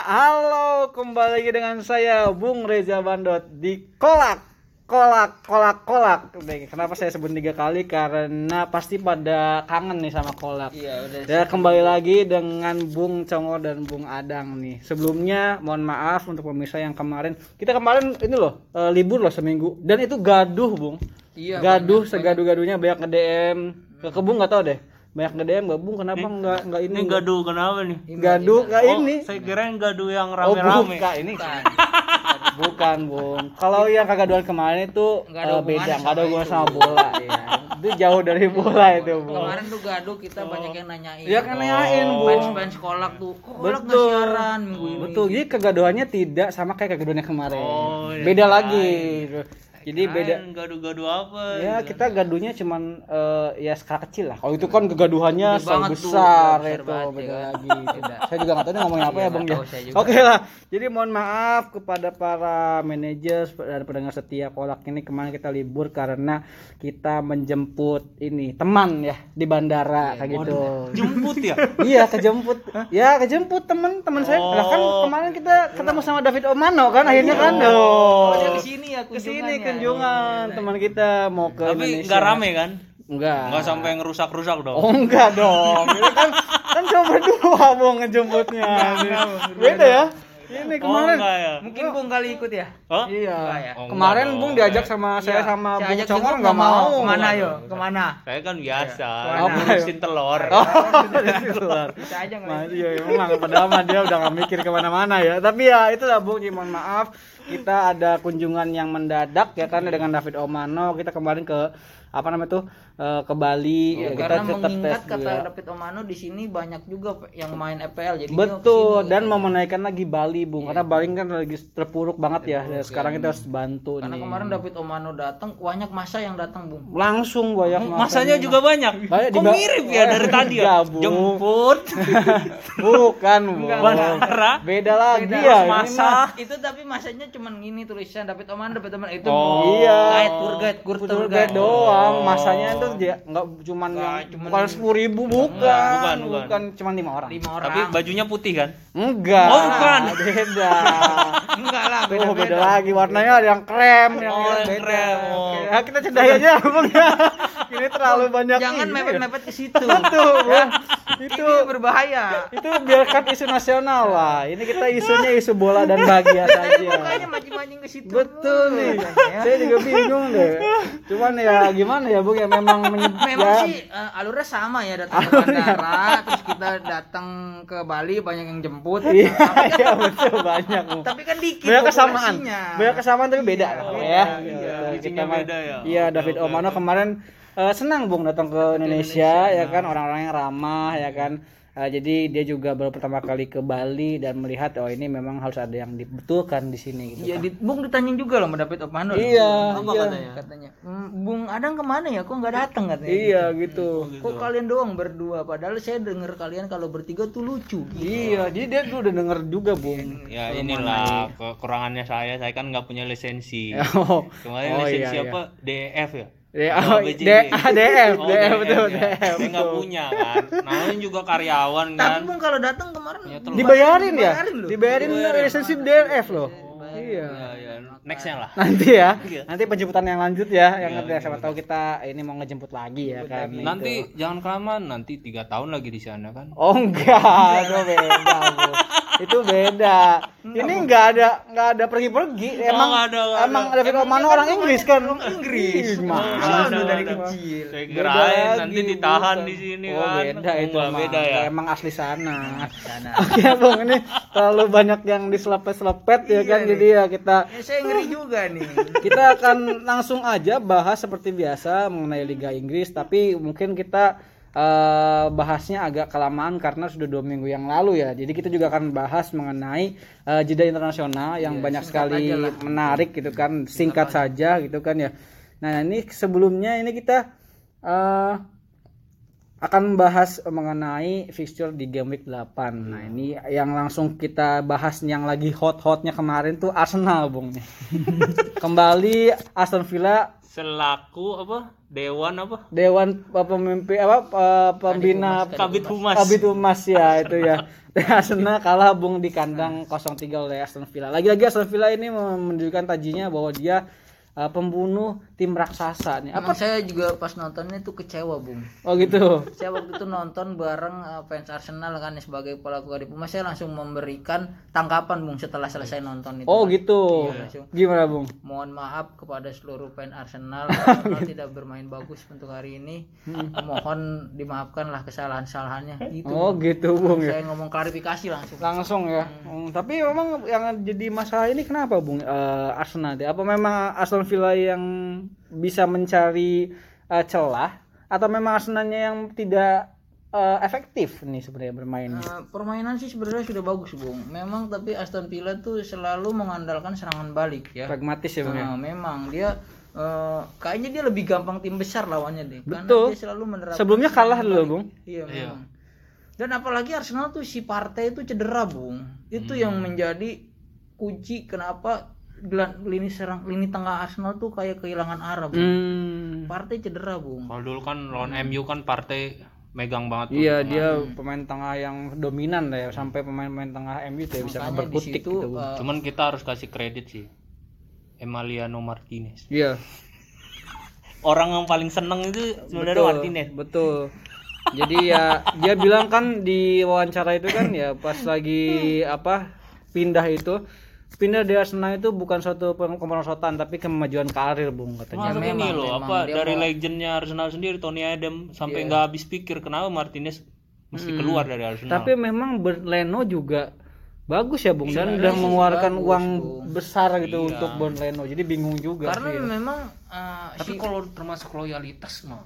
halo kembali lagi dengan saya Bung Reza Bandot di kolak kolak kolak kolak kenapa saya sebut tiga kali karena pasti pada kangen nih sama kolak Iya, udah. Ya kembali lagi dengan Bung Congo dan Bung Adang nih. Sebelumnya mohon maaf untuk pemirsa yang kemarin. Kita kemarin ini loh eh, libur loh seminggu dan itu gaduh Bung. Iya, gaduh segaduh-gaduhnya banyak nge DM ke ke Bung nggak tahu deh. Banyak nge DM nggak Bung kenapa nggak nggak ini? Ini gaduh kenapa nih? Gaduh nggak Oh, ini. saya kira yang gaduh yang Oh rame-rame. bukan ini. Bukan. Bukan Bung. Kalau yang kegaduhan kemarin itu Nggak ada eh, beda, nggak ada hubungan itu. sama bola ya. Itu jauh dari bola itu Bung. Kemarin tuh gaduh kita banyak yang nanyain. Ya kan nanyain Bung. Fans-fans kolak tuh, kolak Betul. siaran minggu ini. Betul, jadi kegaduhannya tidak sama kayak kegaduhannya kemarin. Oh, iya. beda lagi. Jadi beda. Kirain gaduh-gaduh apa? Ya kita gaduhnya cuman eh, ya skala kecil lah. Kalau itu kan kegaduhannya selalu tuh, besar besar itu banget, beda ya lagi. saya juga nggak tahu ini ngomongin apa Iya, ya bang ya. tahu saya juga. Oke lah. Jadi mohon maaf kepada para manajer dan pendengar setia kolak ini kemarin kita libur karena kita menjemput ini teman ya di bandara kayak gitu. Jemput ya? iya kejemput ya kejemput temen temen saya lah kan kemarin kita ketemu sama David Omano kan akhirnya kan Oh, dia oh ke sini ya ke sini kunjungan teman kita mau ke Tapi Indonesia nggak rame kan? enggak Nggak sampai ngerusak-rusak dong. oh enggak dong ini kan kan cuma berdua mau ngejemputnya beda ya ini Oh, kemarin enggak ya? Mungkin Bung kali ikut ya. Oh? iya Enggak ya? Oh, kemarin enggak Bung diajak sama saya Iya, sama saya Bung Congor jemput nggak mau Ke mana yo? Ke mana? Saya kan biasa. Ya? Ngurusin telur. oh keluar Kita aja nggak. Mas, iya memang padahal mah dia udah gak mikir ke mana-mana ya. Tapi ya itulah Bung, Ji, mohon maaf kita ada kunjungan yang mendadak ya kan dengan David Omano. Kita kemarin ke apa namanya tuh eh, ke Bali. ya, kita Karena mengingat kata juga. David Omano di sini banyak juga yang main FPL jadi Betul dan mau menaikkan lagi Bali Bung karena Bali kan lagi terpuruk banget ya. Dan sekarang kita harus bantu Karena nih. kemarin David Omano datang banyak masa yang datang Bung. Langsung banyak Masanya juga banyak. Banyak Kok mirip ya dari tadi ya? Jemput, bukan Bung. Beda lagi Beda. ya. ini Masa. itu tapi masanya cuman gini tulisan David Omano David Omano itu Oh, iya. guide tour guide tour guide guide doang, masanya itu dia nggak cuman Nggak, yang cuman- bukan sepuluh ribu bukan, bukan, bukan. cuman lima orang. lima orang Tapi bajunya putih kan? Enggak. Oh, bukan. Beda. enggak lah Tuh beda beda lagi warnanya ada yang krem, yang Oh, yang beda. krem, oh. Oke. Nah, kita cedai aja Bang ya. Ini terlalu banyak jangan ini mepet ya. mepet ke situ Tuh. Itu Itu berbahaya itu biarkan isu nasional lah. Ini kita isunya isu bola dan bahagia tadi saja. makanya mancing-mancing ke situ Betul nih. Ya. Saya juga bingung deh. Cuman ya gimana ya Bu ya memang menyebut Memang sih eh, alurnya sama ya datang ke bandara, terus kita datang ke Bali banyak yang jemput. Iya, iya betul banyak. Bu. Tapi kan dikit Banyak kesamaan. Banyak kesamaan tapi beda lah ya. iya, isinya Kita beda ya. Iya, David Omano kemarin eh, senang Bung datang ke Indonesia, ya kan orang-orang yang ramah ya kan. Eh, jadi dia juga baru pertama kali ke Bali dan melihat oh ini memang harus ada yang dibetulkan di sini gitu. Iya, di, Bung ditanyain juga loh sama David Omano. Iya, Apa iya. katanya? Katanya, "Hmm, Bung Adang ke mana ya? Kok nggak datang katanya? Iya gitu. Kok kalian doang berdua? Padahal saya denger kalian kalau bertiga tuh lucu. Iya, jadi dia tuh udah denger juga, Bung. Ya inilah kekurangannya saya. Saya kan nggak punya lisensi. Oh, Kemarin Oh, lisensi iya, iya. apa? DF ya? Ya, Oh, oh. D- ah, DF, Oh, DF, betul, ya. DF, Saya nggak punya kan. Namanya juga karyawan Tapi kan. Bung kalau datang kemarin Dibayarin ya? Dibayarin loh. Dibayarin lisensi DF loh. Iya. Ya, ya. Nextnya lah. Nanti ya. Iya. Nanti penjemputan yang lanjut ya, yang nanti siapa tahu kita ini mau ngejemput lagi ya kan. Nanti jangan kelamaan. Nanti tiga tahun lagi di sana kan. Oh enggak, itu beda. Itu beda. Ini enggak ada enggak ada pergi-pergi. Emang nggak ada, nggak emang David Omano orang Inggris kan? Inggris. Gimana? Selalu ada, dari ada. kecil. Saya kirain nanti ditahan di sini oh, kan. beda itu Enggak, mah. beda ya. Emang asli sana. Oke, Bung, ini terlalu banyak yang diselepet-selepet ya kan. Jadi ya kita Ya, saya ngeri juga nih. kita akan langsung aja bahas seperti biasa mengenai Liga Inggris tapi mungkin kita eh, bahasnya agak kelamaan karena sudah dua minggu yang lalu ya. Jadi kita juga akan bahas mengenai eh, jeda internasional yang banyak sekali menarik gitu kan singkat saja gitu kan ya. Nah ini sebelumnya ini kita eh, akan membahas mengenai fixture di game week 8. Nah, ini yang langsung kita bahas yang lagi hot-hotnya kemarin tuh Arsenal, Bung. Kembali Aston Villa selaku apa dewan apa Dewan uh, pemimpin apa pembina kabit humas Kabit Humas ya itu ya. Arsenal kalah bung di kandang 0-3 oleh Aston Villa. Lagi-lagi Aston Villa ini menunjukkan tajinya bahwa dia uh, pembunuh tim raksasa nih. Emang saya juga pas nontonnya tuh kecewa, Bung. Oh gitu. Saya waktu itu nonton bareng uh, fans Arsenal kan sebagai pelaku Kadip Humas saya langsung memberikan tangkapan, Bung, setelah selesai nonton itu. Oh kan. gitu. Iya, langsung. Gimana bung? Mohon maaf kepada seluruh fans Arsenal, Arsenal tidak bermain bagus untuk hari ini. Mohon dimaafkanlah kesalahan-kesalahannya. Gitu. Oh gitu bung ya. Saya ngomong klarifikasi langsung. Langsung ya. Hmm, tapi memang yang jadi masalah ini kenapa bung Eh, Arsenal? Apa memang Aston Villa yang bisa mencari eh, celah atau memang Arsenalnya yang tidak eh, efektif nih sebenarnya bermainnya? Eh, permainan sih sebenarnya sudah bagus, Bung. Memang tapi Aston Villa tuh selalu mengandalkan serangan balik ya. Pragmatis ya bung ya. Nah, memang dia eh, kayaknya dia lebih gampang tim besar lawannya deh. Karena Betul. dia selalu menerapkan Sebelumnya kalah dulu bung. Iya, memang. Dan apalagi Arsenal tuh si partai itu cedera, Bung. Itu yang menjadi kunci kenapa lini serang lini tengah Arsenal tuh kayak kehilangan arah, Bung. Hmm. Partai cedera, Bung. kalau dulu kan lawan MU kan partai megang banget tuh. Iya dia pemain tengah yang dominan lah ya sampai pemain-pemain tengah MU tuh ya bisa berkutik situ gitu. Eh, cuman kita harus kasih kredit sih Emiliano Martinez Iya. orang yang paling seneng itu sebenarnya Martinez Betul. Jadi ya dia bilang kan di wawancara itu kan ya pas lagi apa pindah itu pindah di Arsenal itu bukan suatu pemerosotan tapi kemajuan karir bung katanya. Masuk ini memang, loh memang. apa dari mau- legendnya Arsenal sendiri Tony Adam sampai nggak habis pikir kenapa Martinez mesti keluar dari Arsenal. Tapi memang Leno juga bagus ya bung. Dan udah mengeluarkan uang besar gitu untuk Bon Leno. Jadi bingung juga karena sih. memang eh, tapi kalau termasuk loyalitas mah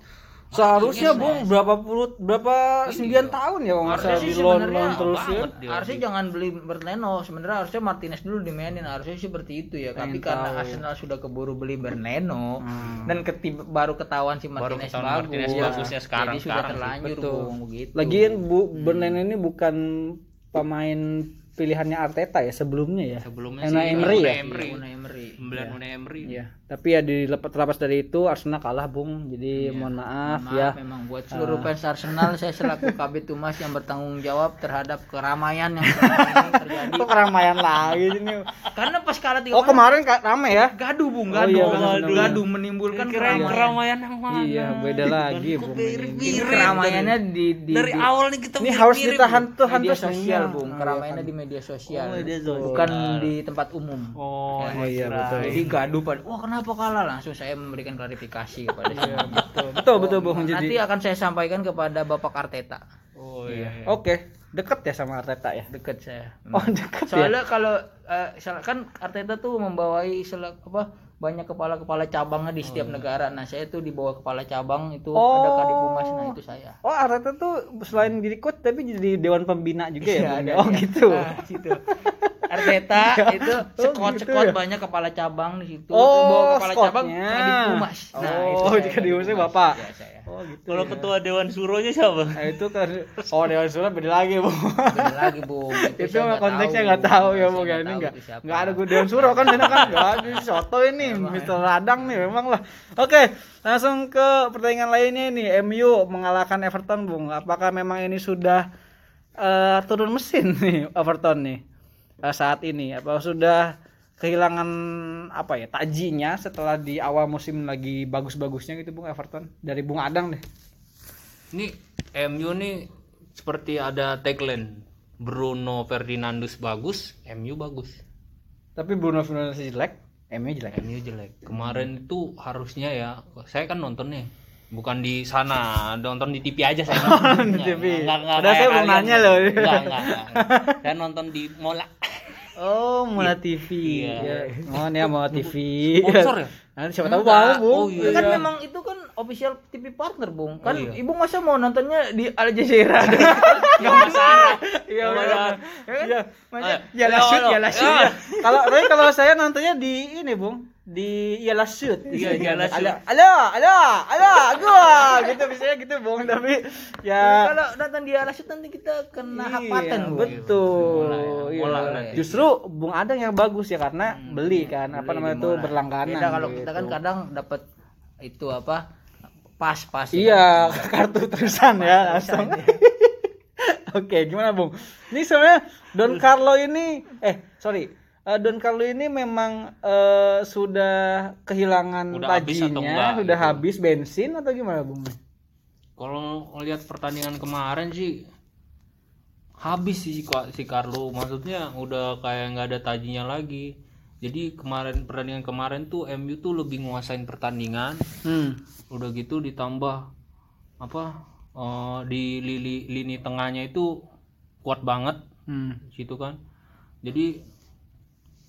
seharusnya bung berapa puluh berapa sembilan tahun ya kalau nggak salah di loan loan terus ya. harusnya jangan beli Berneno sebenarnya harusnya Martinez dulu dimainin harusnya seperti itu ya. Tapi karena Arsenal sudah keburu beli Berneno dan ketib- baru ketahuan si Martinez ketahuan bagus, Martinez bagusnya sekarang- jadi sudah terlanjur Betul. Bung, begitu Lagian Bu Berneno ini bukan pemain pilihannya Arteta ya sebelumnya ya. sebelumnya Emery ya? Emery. Emery. Unai Emery. Iya. Tapi ya dilepas terlepas dari itu Arsenal kalah Bung. Jadi mohon maaf, Maaf ya. memang buat seluruh fans Arsenal saya selaku Kabit Humas yang bertanggung jawab terhadap keramaian yang terjadi Kok keramaian lagi ini? karena pas kalah tiga Oh kemarin Kak rame ya? gaduh bung Oh, gaduh iya, gaduh, gaduh menimbulkan keramaian keramaian yang mana Iya beda lagi Bung. Ini keramaiannya di, di, dari di awal nih kita Ini harus ditahan tuh media hantu sosial bung keramaiannya di media sosial media sosial. bukan di tempat umum oh Oh iya betul. jadi gaduh pada wah kenapa kalah langsung saya memberikan klarifikasi kepada Iya, si betul. Betul betul Bung. nanti Jadi akan saya sampaikan kepada Bapak Arteta oh iya oke, deket ya sama Arteta ya. deket saya Oh, deket ya. soalnya kalau eh, salah- kan Arteta tuh membawai sel- apa banyak kepala-kepala cabangnya di setiap negara nah saya tuh di bawah kepala cabang itu ada Oh. kadip humas nah itu saya Oh Arteta tuh selain jadi coach tapi jadi dewan pembina juga ya. Iya, Bung? ada, oh iya. gitu. Nah, situ. Arteta itu sekot gitu sekot ya? banyak kepala cabang di situ. Oh, Bawa kepala cabang skotnya. kadip humas. Nah, Oh, itu saya, jika di humas. Bapak. Iya. Oh gitu. kalau ketua dewan suronya siapa Nah, itu kan oh dewan surat beda lagi bu. Beda lagi, Bung. itu nggak konteksnya nggak tahu ya bu ya ini nggak itu nggak ada gue dewan suruh kan sana kan nggak ada soto ini Mister Radang nih memang lah. Oke langsung ke pertandingan lainnya nih MU mengalahkan Everton bung. Apakah memang ini sudah eh, turun mesin nih Everton nih saat ini? Apa sudah kehilangan apa ya tajinya setelah di awal musim lagi bagus-bagusnya gitu bung Everton dari bung Adang deh. ini MU nih seperti ada tagline Bruno Ferdinandus bagus MU bagus Tapi Bruno Fernandes jelek, MU jelek. MU jelek kemarin itu harusnya ya saya kan nonton nih bukan di sana nonton di TV aja saya nonton Di TV. Nggak- kayak saya belum nanya loh. Nggak, nggak, nggak. saya nonton di Mola Oh, Mola TV. Iya. Ya. Oh, ya Mola TV. sponsor ya Nanti siapa tahu mau, Bu. Oh, iya. Kan memang itu kan official TV partner, Bung. Kan iya. Ibu masa mau nontonnya di Al Jazeera? nggak masalah Iya, benar. masalah. Iya. Ayo. Ya shoot, Ayo, ya lah ayo. shoot. Ayo. Kalau tapi kalau saya nontonnya di ini, Bung. Di Ialah Shoot. Iya, Ialah Shoot. Ada, ada, ada, ada, gua. Gitu biasanya gitu, Bung. Tapi ya Kalau nonton di Al shoot nanti kita kena hak Iya, paten, betul. Mola ya, Iya. Justru Bung Adang yang bagus ya karena beli kan apa namanya itu berlangganan. Beda kalau gitu. kita kan kadang dapat itu apa pas pas Iya, kartu terusan ya langsung. Oke, gimana Bung? Ini sebenarnya Don Carlo ini eh sorry, eh, Don Carlo ini memang eh, sudah kehilangan Udah habis tajinya, enggak, sudah gitu. habis bensin atau gimana Bung? Kalau ngelihat pertandingan kemarin sih habis sih si Carlo maksudnya udah kayak nggak ada tajinya lagi. Jadi kemarin pertandingan kemarin tuh MU tuh lebih nguasain pertandingan, Hmm. udah gitu ditambah apa eh, di lini, lini tengahnya itu kuat banget Hmm. situ kan. Jadi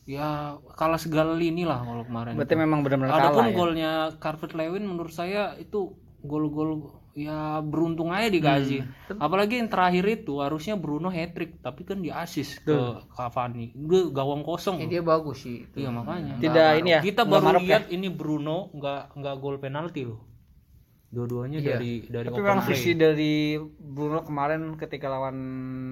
ya kalah segala lini lah kalau kemarin. Berarti memang benar-benar kalah Adapun ya. golnya Carpet Lewin menurut saya itu gol-gol ya beruntung aja dikasih. Hmm. Apalagi yang terakhir itu harusnya Bruno hat trick tapi kan di assist ke Cavani. Dia gawang kosong. Eh, dia bagus sih itu. Iya makanya. Tidak ini ya. Kita baru ya? lihat ini Bruno nggak nggak gol penalti loh. Dua-duanya Iya. dari dari Tapi memang visi dari Bruno kemarin ketika lawan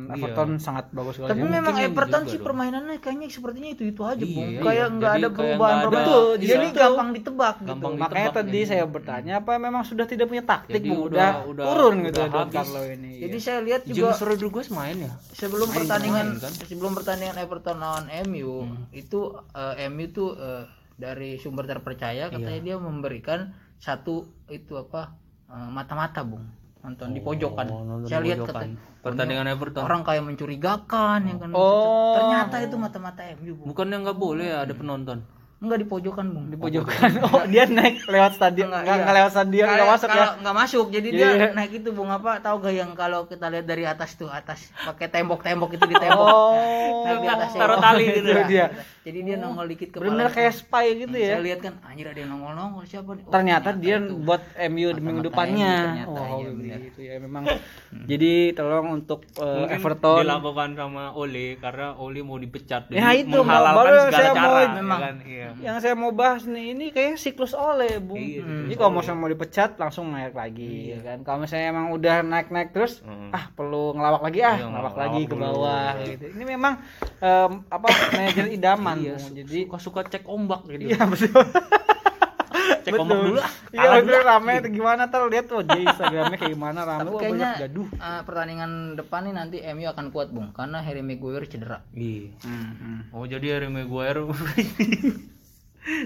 Everton sangat bagus sekali. Tapi memang Everton juga sih permainannya kayaknya sepertinya itu itu aja Iya, bung. iya. Kayak nggak Jadi ada kayak perubahan nggak ada- perubahan. Betul, Jadi jadi gampang ditebak gampang gitu. Makanya ditebak tadi nih. saya bertanya apa memang sudah tidak punya taktik Jadi Bu? udah- udah, udah- turun udah gitu Don. Carlo ini. Jadi Iya. saya lihat juga James Rodriguez main ya? sebelum pertandingan main, kan? sebelum pertandingan Everton lawan MU Hmm. itu eh, MU tuh eh, dari sumber terpercaya katanya Iya. dia memberikan satu itu apa eh, mata-mata bung nonton di pojokan Oh, nonton saya di lihat pojokan. katanya Pertandingan Everton. orang kayak mencurigakan ya kan Oh. ternyata itu mata-mata MU bung Bukannya nggak boleh ya ada penonton? Enggak di pojokan bung di pojokan. Oh, dia naik lewat stadion. Enggak, Enggak, iya. enggak lewat stadion, enggak Kalau- masuk ya. kalau nggak masuk jadi dia Iya. naik itu bung apa tahu gak yang kalau kita lihat dari atas tuh atas pakai tembok-tembok itu di tembok Oh. naik di atas taruh tali gitu Iya, ya. dia. jadi dia nongol dikit ke Bener kayak spy gitu ya. saya lihat kan anjir ada yang nongol-nongol siapa nih Oh, Ternyata dia itu. buat MU di minggu depannya. MU ternyata, Oh, iya benar. gitu ya memang. Jadi tolong untuk uh, Mungkin Everton dilakukan sama Ole karena Ole mau dipecat. Ya, itu, menghalalkan segala cara. ya memang. kan? Iya. Yang saya mau bahas nih ini kayak siklus oleh bung. Iya, Hmm. jadi kalau misalnya mau dipecat langsung naik lagi ya kan. Kalau misalnya emang udah naik naik terus Mm. ah perlu ngelawak lagi ah Iya, ngelawak ngelawak lagi ke bawah gitu. Ini memang em, apa manajer idaman Iya, Bung. jadi suka-suka cek ombak gitu. iya betul. Cek ombak dulu ah. iya betul rame itu gimana ntar lihat tuh di instagramnya kayak gimana rame. Tapi kayaknya banyak gaduh eh, pertandingan depan nih nanti MU akan kuat bung. Karena Harry Maguire cedera. Iya. Hmm, hmm. Oh jadi Harry Maguire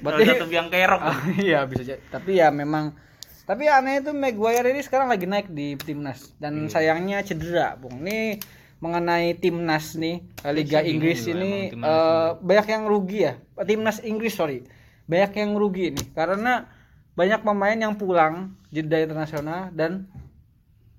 Berarti- satu yang kerok. Ah, iya bisa jadi tapi ya memang tapi aneh itu Maguire ini sekarang lagi naik di timnas. Dan sayangnya cedera bung. Ini mengenai timnas nih eh, Liga sih Inggris bingung ini eh, banyak yang rugi ya. Timnas Inggris sorry. Banyak yang rugi nih karena banyak pemain yang pulang jeda internasional dan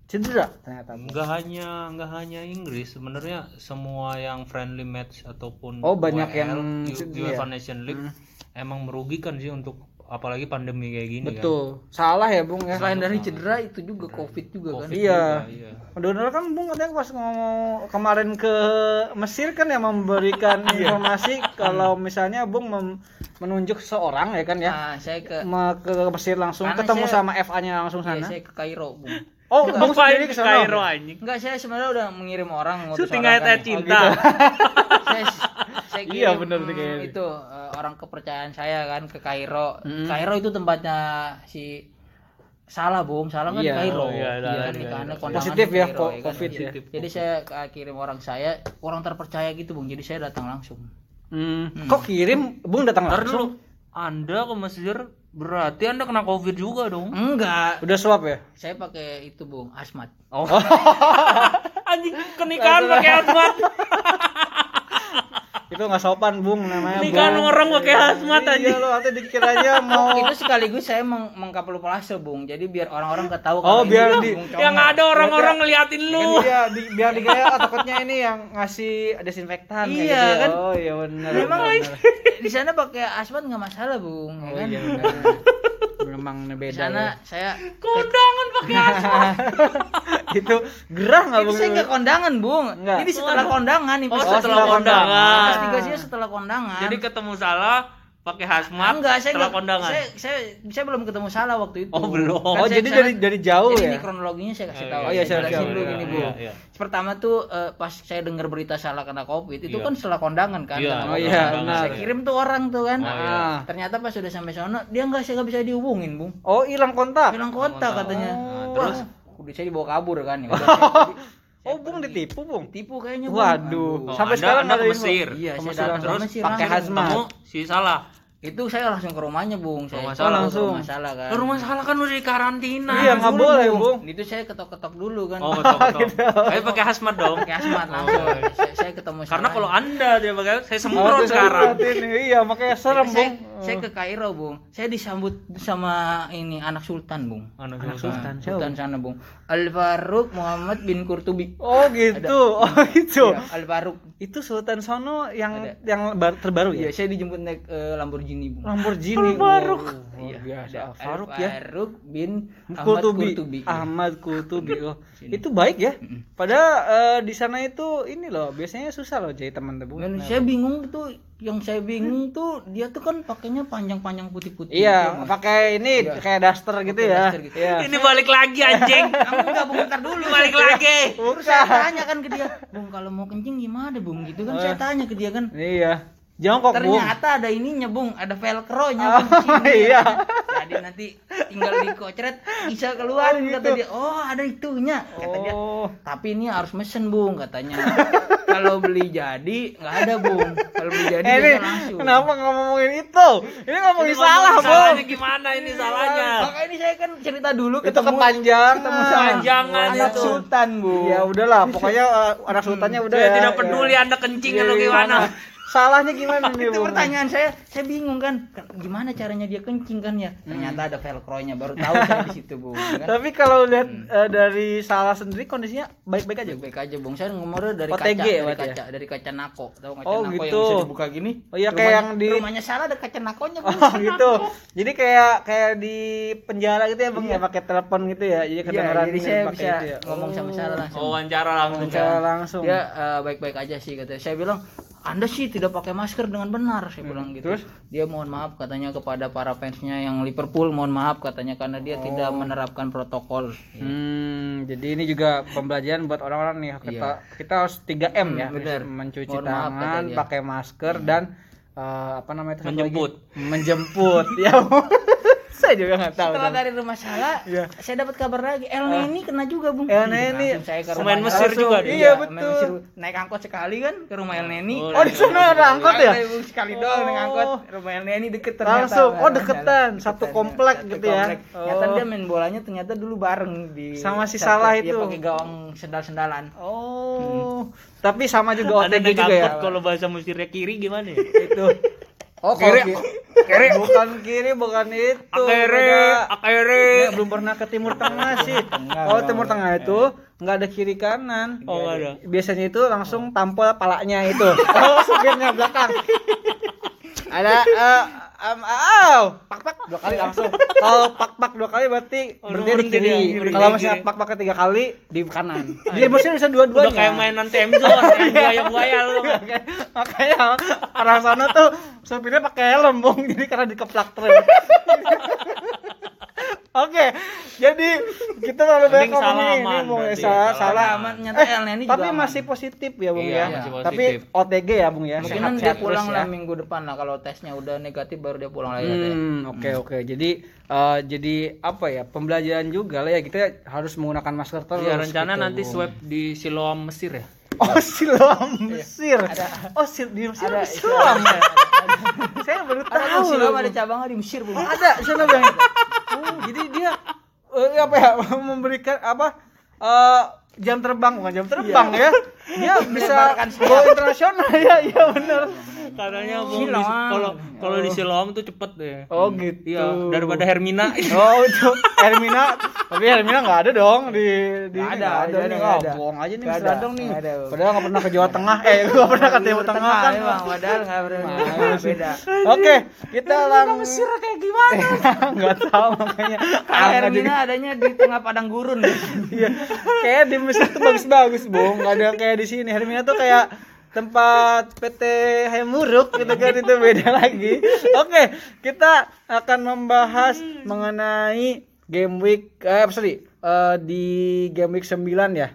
cedera ternyata. Bung. Enggak hanya enggak hanya Inggris, sebenarnya semua yang friendly match ataupun Oh, banyak WL, yang U- cedera. UEFA Nation League emang merugikan sih untuk apalagi pandemi kayak gini kan. betul salah ya bung ya selain dari cedera itu juga covid juga kan Covid Iya. juga, iya. Donald kan Bung katanya pas ngomong kemarin ke Mesir kan yang memberikan informasi kalau misalnya Bung mem- menunjuk seorang ya kan ya nah, saya ke Ma- ke Mesir langsung Karena ketemu saya- sama FA-nya langsung iya, sana. saya ke Kairo bung Oh, Bung sendiri ke. Kairo anjing. enggak saya sebenarnya udah mengirim orang ngutus Syuting orang kan. cinta. saya, saya kirim Iya, bener tuh mm, kayaknya. itu eh, orang kepercayaan saya kan ke Kairo Mm. Kairo itu tempatnya si salah bung salah kan Iya, di Kairo oh iya, Iya, iya, nikahannya iya. kondangan Positif di ya, Kairo, ko- kan? COVID Iya. ya. jadi saya kirim orang saya orang terpercaya gitu bung jadi saya datang langsung Hmm. Kok kirim Bung datang Ntar langsung? dulu. Anda ke Mesir berarti Anda kena Covid juga dong. enggak Udah swab ya? saya pakai itu bung asmat Oh. anjing kenikahan pakai hazmat. Itu nggak sopan Bung namanya. Nikahan Bung. orang pakai hazmat Iya anjing. lo nanti dikiranya mau itu sekaligus saya meng mengkapulase bung jadi biar orang-orang nggak tahu Oh, ini biar di-. Yang ada orang-orang ngeliatin kan lu. dia di, biar dikira oh, takutnya ini yang ngasih desinfektan kayak Iya, gitu ya. kan? Oh iya benar. memang di sana pakai asmat nggak masalah bung ya Oh kan iya. Memang beda. sana ya. saya Kondangan pakai hazmat. itu gerah nggak Bung? saya nggak kondangan bung Enggak. ini setelah kondangan Oh, investigasi setelah setelah kondangan. kondangan. investigasinya setelah kondangan Jadi ketemu salah pakai hazmat enggak saya enggak kondangan saya, saya saya belum ketemu salah waktu itu Oh, belum. Kan Oh, saya jadi dari dari jauh jadi ya. ini kronologinya saya kasih Oh, tahu iya, iya, saya jelasin siap, dulu Iya, bu iya. pertama tuh eh, pas saya dengar berita salah kena covid itu Iya. kan setelah kondangan kan Iya, oh iya, Nah, benar. saya kirim tuh orang tuh kan Oh, iya. Ah. ternyata pas sudah sampai sana dia nggak saya nggak bisa dihubungin bung Oh, hilang kontak. bilang kota katanya Nah, Wah, terus? udah saya dibawa kabur kan ya Oh, Bung ditipu, Bung. tipu kayaknya Bung. Waduh, Oh, sampai Anda- sekarang Anda ke. Mesir. iya Ke saya Mesir Mesir pakai hazmat. kamu si salah itu saya langsung ke rumahnya bung saya Rumah saya salah. langsung Langsung. masalah kan Lah, rumah salah kan udah di karantina Iya, nggak boleh, Bung. itu saya ketok-ketok dulu kan oh betul betul Tapi pakai hazmat dong pakai asmat langsung saya, saya ketemu karena kalau anda dia pakai saya Oh, semprot sekarang saya. Iya, makanya serem, saya, Bung. saya ke Kairo bung saya disambut sama ini anak sultan bung Anak Anak sultan. sultan. sultan sana bung Al Faruq Muhammad bin Kurtubi Oh, gitu. Oh, itu. Iya, Al Faruq Itu Sultan Sono yang Ada. yang bar- terbaru iya ya? saya dijemput naik eh, Lamborghini bung Lamborghini. Faruk. Wow, Iya, luar biasa. ada Faruk Al ya. Faruq bin Ahmad Kultubi. Kurtubi. Ahmad Kultubi. Oh, itu baik ya. Padahal eh, di sana itu ini loh, biasanya susah loh jadi teman tebu. Dan saya bingung tuh, yang saya bingung tuh dia tuh kan pakainya panjang-panjang putih-putih. Iya, Mas. pakai ini Iya. kayak daster gitu ya. daster gitu. Iya. ini balik lagi anjing Kamu enggak bung ntar dulu balik lagi Terus saya tanya kan ke dia, Bung kalau mau kencing gimana Bung gitu kan saya tanya ke dia kan. Iya. Jongkok, Bung. Ternyata ada ininya Bung, ada velcro-nya Oh, Bung, sini. iya. Jadi nanti tinggal dikocret bisa keluar Oh, kata gitu. dia. Oh, ada itunya kata dia. Oh. Tapi ini harus mesen Bung katanya. kalau beli jadi nggak ada Bung. Kalau beli jadi Eh, ini langsung. kenapa nggak ngomongin itu? Ini ngomongin Ini salah, ngomongin Bung. salahnya gimana ini salahnya Makanya ini saya kan cerita dulu Itu ketemu kepanjangan. ketemu sama Kepanjangan anak itu. sultan Bu. Ya udahlah, pokoknya eh, anak sultannya udah saya ya. tidak peduli ya. anda kencing Iya, atau gimana Salahnya gimana nih, itu Bung? pertanyaan saya. Saya bingung kan. Gimana caranya dia kencing kan ya? Ternyata ada velcro-nya baru tahu saya di situ bu. Kan? Tapi kalau lihat eh, dari salah sendiri kondisinya baik-baik aja. baik aja bung. Saya ngomongnya dari OTG kaca dari berarti kaca dari kaca nako. Tahu kaca Oh, nako gitu. yang bisa dibuka gini? Oh iya, kayak yang di- rumahnya salah ada kaca nakonya bung. Oh gitu. Jadi kayak kayak di penjara gitu ya bang ya? Pakai telepon gitu ya. Jadi Iya, kedengeran jadi saya pakai bisa itu ya. ngomong sama Oh. salah langsung. Oh, wawancara langsung Wawancara langsung. dia eh, baik-baik aja sih katanya. Saya bilang anda sih tidak pakai masker dengan benar saya bilang gitu Terus? dia mohon maaf katanya kepada para fansnya yang Liverpool mohon maaf katanya karena dia tidak menerapkan protokol Hmm, jadi ini juga pembelajaran buat orang-orang nih kita kita harus 3M ya, Hmm, benar. mencuci Mohon tangan. Hmm. pakai masker dan eh, apa namanya itu lagi? Menjemput. menjemput. ya. Saya juga nggak tahu. setelah dari rumah salah Iya. saya dapat kabar lagi El Neni kena juga bung El Neni. Saya ke Mesir juga dia. Iya, pemain betul. Naik angkot sekali kan ke rumah El Neni Oh, di sana ada angkot ya? Ada, Bung, sekali doang naik angkot rumah El Neni deket ternyata Langsung. Oh, deketan. Satu ya. komplek Satu gitu ya. ternyata Oh. dia main bolanya ternyata dulu bareng di Sama si Salah dia itu. pakai gawang sendal-sendalan Oh. Tapi sama juga ada OTG juga ya. kalau bahasa Mesirnya kiri gimana ya? Itu. oh Kiri. Kiri bukan kiri bukan itu. akere beda. akere Ya, belum pernah ke Timur Tengah sih. Oh, Timur Tengah itu nggak ada kiri kanan. oh nggak ada Biasanya itu langsung tampol palanya itu. Oh, supirnya belakang. Ada eh um, oh, pak pak dua kali langsung. Kalau pak pak dua kali berarti Oh, di berhenti kiri. Kalau kiri. pak pak ketiga kali di kanan. Jadi mesin bisa udah kayak mainan temzone yang buaya buaya lu Makanya orang sana tuh supirnya pakai helm. Jadi karena dikeplak terus. Oke, jadi kita terlalu banyak ngomongin ini, Bung. berarti. Salah, Salah salah. aman. Neni juga tapi aman. masih positif ya, Bung Iya, ya. masih Tapi. OTG ya, Bung ya. mungkin dia pulang terus lah ya. minggu depan lah kalau tesnya udah negatif baru dia pulang lagi katanya. Hmm, oke oke. Jadi eh, jadi apa ya? Pembelajaran juga lah ya kita harus menggunakan masker terus. ya rencana gitu, nanti swab di Siloam Mesir ya Oh, Siloam Mesir. Oh, sil di Mesir ada Siloam ya. Saya baru Ada tahu. di Siloam ada cabangnya di Mesir, Bung. ada sana bang oh, jadi dia eh, apa ya memberikan apa eh, jam terbang bukan jam terbang ya. Dia bisa go internasional. Ya iya benar katanya Bung, di- Siloam. kalau kalau di Siloam tuh cepet deh oh gitu iya daripada Hermina oh itu Hermina tapi Hermina nggak ada dong di di Nggak ini ada, nggak nggak ada, nih nggak oh, ada. bohong aja nih Nggak Radong nih nggak ada. padahal nggak pernah ke Jawa Tengah eh nggak pernah ke Timur Tengah kan Bang, padahal nggak pernah beda. oke kita langsung Mesir kayak gimana? nggak tahu makanya Hermina adanya di tengah padang gurun. Iya. Kayak di Mesir tuh bagus-bagus, Bung. Enggak ada kayak di sini. Hermina tuh kayak tempat PT Hemuruk gitu kan itu beda lagi. Oke, kita akan membahas mengenai game week eh sorry eh, di game week 9 ya.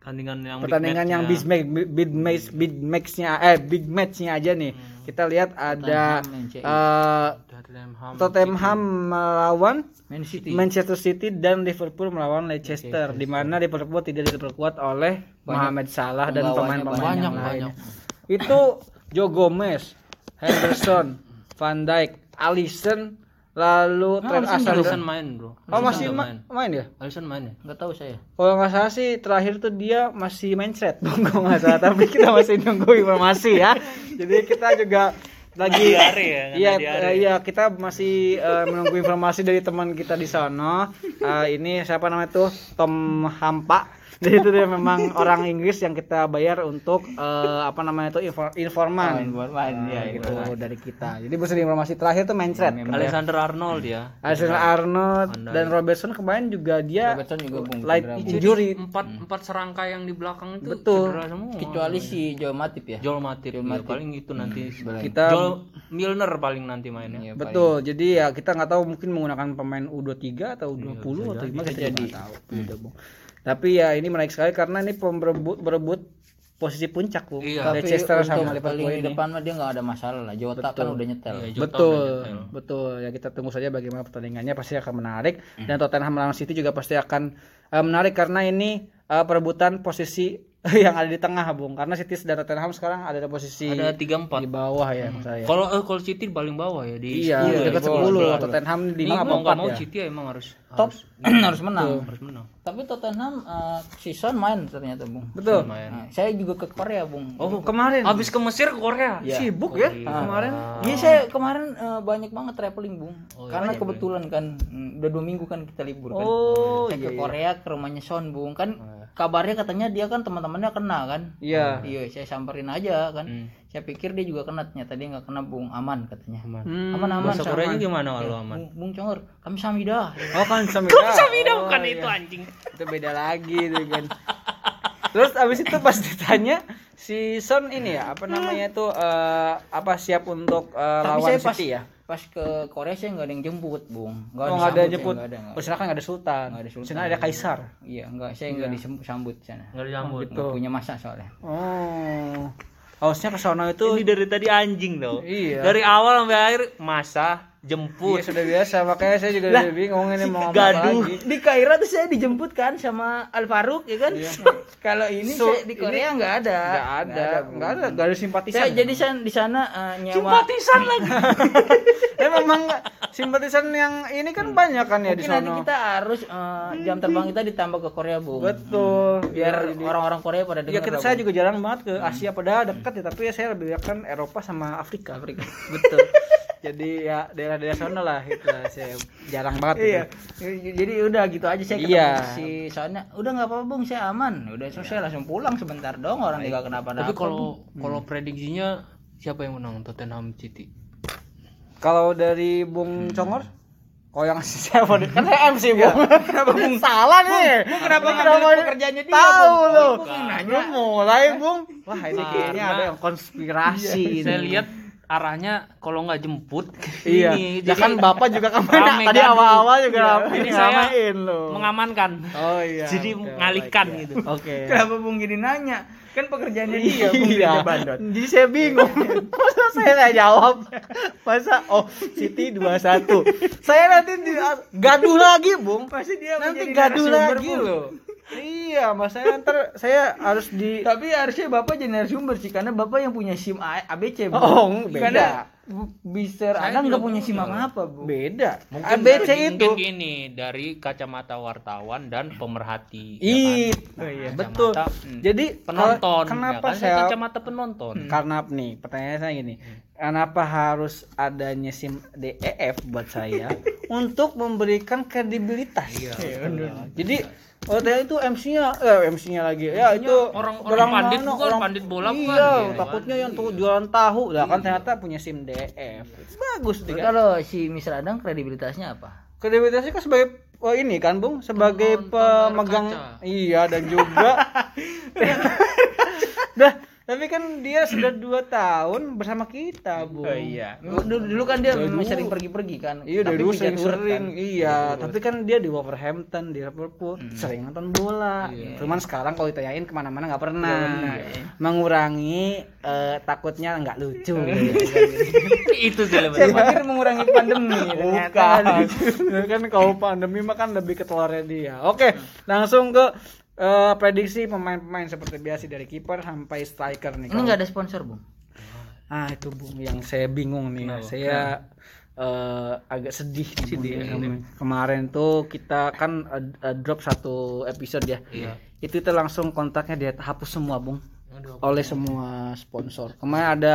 Pertandingan yang big Pertandingan yang big match big match big match-nya eh big match-nya aja nih. Kita lihat ada Tottenham, eh, Tottenham, melawan Man City. Manchester City dan Liverpool melawan Leicester di mana Liverpool tidak diperkuat oleh Mohamed Salah dan pemain-pemain yang lain. Itu Joe Gomez, Henderson, Van Dijk, Alisson, lalu Trent Alisson Alexander. main bro Oh masih Alisson ma- main ya? Alisson main ya nggak tahu saya Kalau nggak salah sih terakhir tuh dia masih main thread, kalau nggak salah. Tapi kita masih nunggu informasi ya. Jadi kita juga lagi diare ya, iya iya kita masih eh, menunggu informasi dari teman kita di sana. Eh, ini siapa namanya tuh Tom Hampa. Jadi itu dia memang orang Inggris yang kita bayar untuk eh, apa namanya itu info- informan. main ya gitu dari kita. Jadi bisa informasi terakhir tuh main thread. Alexander Arnold ya Alexander Arnold dan Robertson kemarin juga dia Robertson juga bung light injury. empat empat serangka yang di belakang itu Betul. semua kecuali si Joe Matip ya Joel Matip, ya, paling itu nanti Kita Joel Milner paling nanti mainnya Betul. Jadi ya kita nggak tahu mungkin menggunakan pemain U23 atau U20 atau gimana kita jadi tahu. Gitu, Bung. Tapi ya ini menarik sekali karena ini berebut berebut posisi puncak, Bu. Iya. Leicester untuk sama Liverpool ini. depan mah dia nggak ada masalah lah Jota kan udah nyetel Iya, Jota Betul, udah nyetel. betul. Ya kita tunggu saja bagaimana pertandingannya pasti akan menarik dan Tottenham melawan City juga pasti akan eh, menarik karena ini eh, perebutan posisi yang ada di tengah, Bung. Karena City dan Tottenham sekarang ada di posisi ada tiga empat di bawah ya, maksud saya. kalau eh, kalau City paling bawah ya di Iya, sepuluh ya, dekat di bawah. 10 sebelah. Tottenham di mana mau nggak mau ya. City emang harus top. harus, harus menang. Harus menang. Tapi Tottenham eh, season main ternyata bung. Betul. Nah, saya juga ke Korea bung. Oh, kemarin? Habis ke Mesir ke Korea? Sibuk ya kemarin. Iya saya kemarin eh, banyak banget traveling bung, karena kebetulan kan mm, udah dua minggu kan kita libur kan. Oh, saya ke Korea ke rumahnya Son bung, kan kabarnya katanya dia kan teman-temannya kena kan. Iya. Iya saya samperin aja kan. Saya pikir dia juga kena, ternyata dia nggak kena bung, aman katanya. aman Hmm. Aman aman. bahasa Koreanya gimana kalau aman Bung, bung Congor, kami samida. Oh kan Samida. Samida Oh, bukan iya. itu anjing Itu beda lagi itu kan. Terus abis itu pas ditanya si Son ini ya apa namanya itu eh, apa siap untuk eh, Tapi lawan pas City ya? Pas ke Korea saya nggak ada yang jemput bung. Oh nggak ada disambut, jemput. saya nggak ada, nggak Oh, sana kan nggak ada Sultan. Nggak ada Sultan. Sana ada Kaisar. Iya enggak, saya nggak disambut sana. nggak disambut Nggak punya masa soalnya. Oh. Harusnya ke sono itu ini dari tadi anjing loh Iya. dari awal sampai akhir masa Iya jemput sudah biasa makanya saya juga lebih bingung ini mau ngomong apa gaduh. lagi. di Kairo tuh saya dijemput kan sama Al Farouk ya kan kalau ini So, saya di Korea nggak ada Nggak ada, nggak ada, nggak ada simpatisan. saya jadi saya di sana eh, nyewa simpatisan lagi Ya memang simpatisan yang ini kan banyak kan ya di mungkin nanti kita harus eh, jam terbang kita ditambah ke Korea bu Betul. biar orang-orang Korea pada Ya dengar kita lah, saya juga jarang banget ke Asia padahal dekat ya tapi saya lebih kan Eropa sama Afrika. Afrika. Betul. Jadi ya daerah-daerah sana lah itu lah saya jarang banget. iya gitu. jadi udah gitu aja saya ketemu Iya. si soalnya udah nggak apa-apa bung saya aman udah selesai langsung pulang sebentar dong orang juga kenapa tapi kalau kalau prediksinya siapa yang menang Tottenham City Kalau dari Bung Congor kalau yang ngasih siapa nih? Kan saya MC, Bung. Kenapa Bung salah nih? Bung kenapa kenapa pekerjaannya dia, Tahu Bung? lu. Yang. Lu mulai, Bung. Wah, ini kayaknya ada yang konspirasi ini. saya lihat arahnya kalau nggak jemput Iya. ini Ya kan Bapak juga kan Rame tadi gaduh. awal-awal juga Iya. rame Jadi saya lu. mengamankan Oh iya. jadi oke, mengalihkan baik, ya. gitu Oke. kenapa bung gini nanya kan pekerjaannya dia bung Iya. bandot Jadi saya bingung. Masa saya nggak jawab? Masa oh City 21. saya nanti di, gaduh lagi, Bung. pasti dia Nanti gaduh lagi loh. Iya, mas saya ntar saya harus di Tapi harusnya Bapak jadi narasumber sih karena Bapak yang punya SIM A- ABC, Bu. Oh, beda. Karena Mister Saya nggak punya SIM punya. apa, Bu? beda. mungkin ABC dari- itu. mungkin gini dari kacamata wartawan dan pemerhati ya Ih, kan? oh iya, Kacamata, betul. hmm, Jadi penonton kalau- kenapa ya kan? saya kacamata penonton karena nih pertanyaan saya gini kenapa harus adanya SIM DEF buat saya untuk memberikan kredibilitas Iya, jadi OTA itu MC-nya eh MC-nya lagi. Ya itu orang- orang pandit mana, bukan, pandit bola bukan, iya kan. takutnya yang tuh jualan tahu. Lah kan ternyata punya SIM DEF bagus Tapi nih kan. Kalau si Mister Adang kredibilitasnya apa? kredibilitasnya kan sebagai oh ini kan Bung? Sebagai Penonton pemegang kaca. iya dan juga dah Tapi kan dia sudah dua tahun bersama kita, Bu. Oh iya. Dulu, dulu kan dia memang sering pergi-pergi kan. Iya, Tapi dulu sering turret sering. kan. Iya, tapi kan dia di Wolverhampton, di Liverpool, Hmm. sering nonton bola. Iya. Cuman sekarang kalau ditanyain ke mana-mana nggak pernah. iya. Mengurangi eh, takutnya nggak lucu. Itu sih lebih. Saya pikir mengurangi pandemi. ternyata. Bukan. kan kalau pandemi mah kan lebih ke telurnya dia. Oke, langsung ke eh, prediksi pemain-pemain seperti biasa dari kiper sampai striker nih. Ini nggak ada sponsor, Bung. Ah itu bung yang saya bingung nih. Saya eh, agak sedih Bung, ya. Kemarin tuh kita kan eh, drop satu episode ya. Iya. Itu kita langsung kontaknya dia hapus semua bung Aduh. oleh semua sponsor. Kemarin ada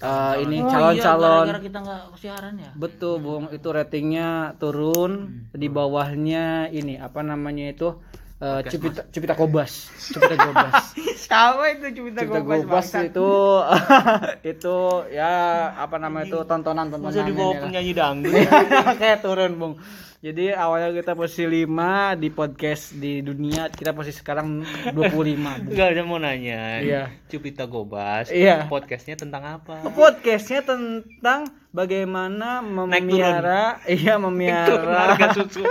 eh, ini Oh, calon-calon. iya, kita nggak siaran ya. Betul bung, itu ratingnya turun. Di bawahnya ini apa namanya itu eh, Cipita Cipita Kobas. Cipita Kobas. Siapa itu Cipta Cipta Gobas? Gobas itu itu ya apa namanya itu tontonan tontonan Masa dibawa penyanyi dangdut? kayak turun bung jadi awalnya kita posisi 5 di podcast di dunia kita posisi sekarang 25 bung. Enggak ada mau nanya. Iya. Cupita Gobas. Iya. Podcastnya tentang apa? podcastnya tentang bagaimana memelihara iya memelihara Harga susu.